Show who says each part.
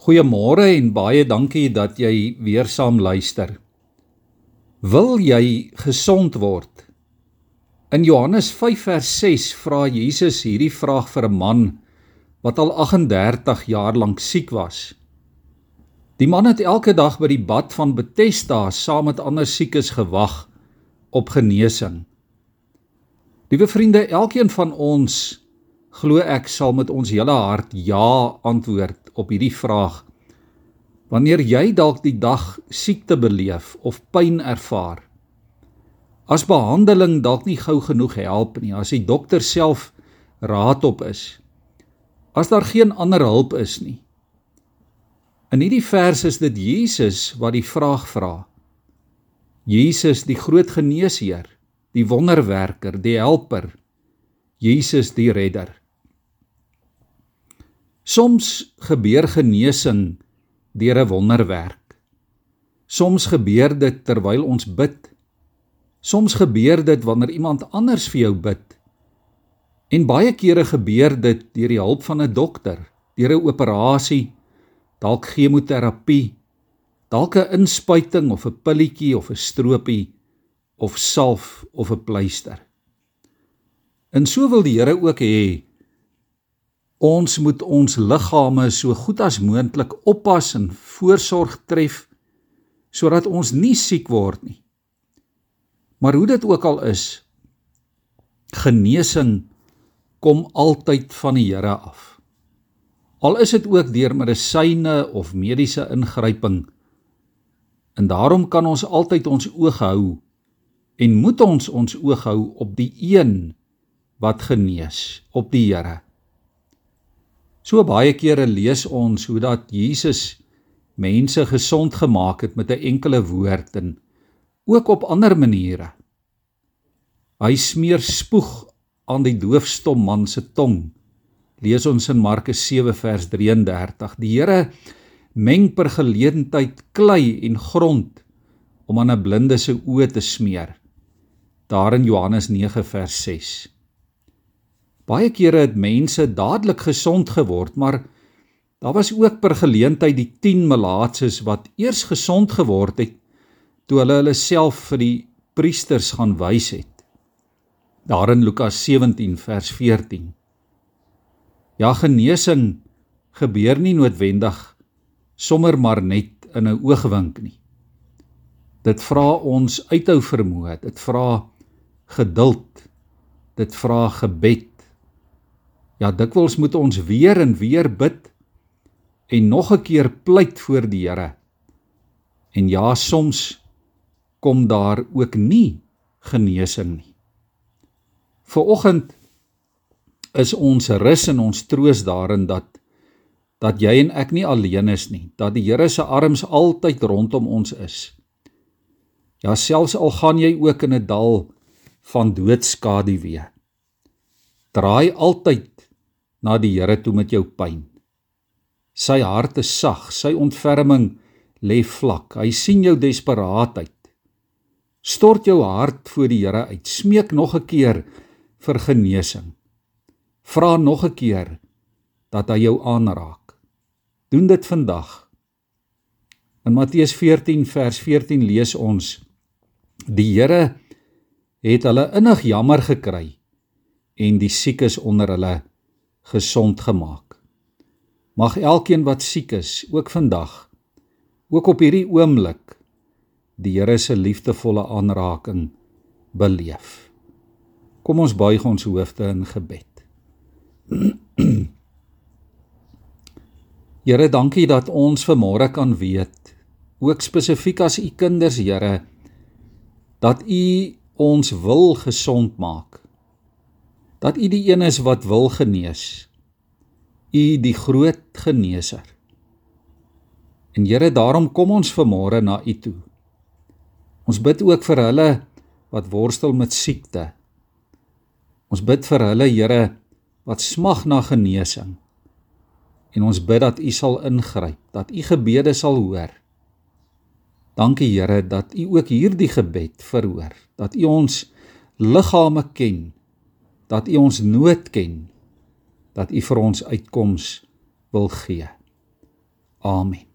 Speaker 1: Goeiemôre en baie dankie dat jy weer saam luister. Wil jy gesond word? In Johannes 5 vers 6 vra Jesus hierdie vraag vir 'n man wat al 38 jaar lank siek was. Die man het elke dag by die bad van Bethesda saam met ander siekes gewag op genesing. Liewe vriende, elkeen van ons glo ek sal met ons hele hart ja antwoord op hierdie vraag. Wanneer jy dalk die dag siekte beleef of pyn ervaar, as behandeling dalk nie gou genoeg help nie, as die dokter self raad op is, as daar geen ander hulp is nie. In hierdie vers is dit Jesus wat die vraag vra. Jesus, die groot geneesheer, die wonderwerker, die helper, Jesus die redder. Soms gebeur genesing deur 'n wonderwerk. Soms gebeur dit terwyl ons bid. Soms gebeur dit wanneer iemand anders vir jou bid. En baie kere gebeur dit deur die hulp van 'n dokter, deur 'n operasie, dalk chemoterapie, dalk 'n inspuiting of 'n pilletjie of 'n stroopie of salf of 'n pleister. En so wil die Here ook hê Ons moet ons liggame so goed as moontlik oppas en voorsorg tref sodat ons nie siek word nie. Maar hoe dit ook al is, genesing kom altyd van die Here af. Al is dit ook deur medisyne of mediese ingryping. En daarom kan ons altyd ons oog hou en moet ons ons oog hou op die een wat genees, op die Here. So baie kere lees ons hoe dat Jesus mense gesond gemaak het met 'n enkele woord en ook op ander maniere. Hy smeer spoeg aan die doofstom man se tong. Lees ons in Markus 7 vers 33. Die Here meng per geleentheid klei en grond om aan 'n blinde se oë te smeer. Daar in Johannes 9 vers 6. Baie kere het mense dadelik gesond geword, maar daar was ook per geleentheid die 10 melaatses wat eers gesond geword het toe hulle hulle self vir die priesters gaan wys het. Daar in Lukas 17 vers 14. Ja, genesing gebeur nie noodwendig sommer maar net in 'n oogwink nie. Dit vra ons uithou vermoë, dit vra geduld, dit vra gebed Ja, dikwels moet ons weer en weer bid en nog 'n keer pleit voor die Here. En ja, soms kom daar ook nie genesing nie. Vooroggend is ons rus en ons troos daarin dat dat jy en ek nie alleen is nie, dat die Here se arms altyd rondom ons is. Ja, selfs al gaan jy ook in 'n dal van doodskadu weer. Draai altyd na die Here toe met jou pyn. Sy hart is sag, sy ontferming lê vlak. Hy sien jou desperaatheid. Stort jou hart voor die Here uit. Smeek nog 'n keer vir genesing. Vra nog 'n keer dat hy jou aanraak. Doen dit vandag. In Matteus 14 vers 14 lees ons: Die Here het hulle innig jammer gekry en die siekes onder hulle gesond gemaak. Mag elkeen wat siek is, ook vandag, ook op hierdie oomblik, die Here se liefdevolle aanraking beleef. Kom ons buig ons hoofde in gebed. Here, dankie dat ons vanmôre kan weet, ook spesifiek as u kinders, Here, dat u ons wil gesond maak dat U die een is wat wil genees. U die groot geneeser. En Here, daarom kom ons vanmôre na U toe. Ons bid ook vir hulle wat worstel met siekte. Ons bid vir hulle, Here, wat smag na genesing. En ons bid dat U sal ingryp, dat U gebede sal hoor. Dankie Here dat U ook hierdie gebed verhoor, dat U ons liggame ken dat U ons nood ken, dat U vir ons uitkoms wil gee. Amen.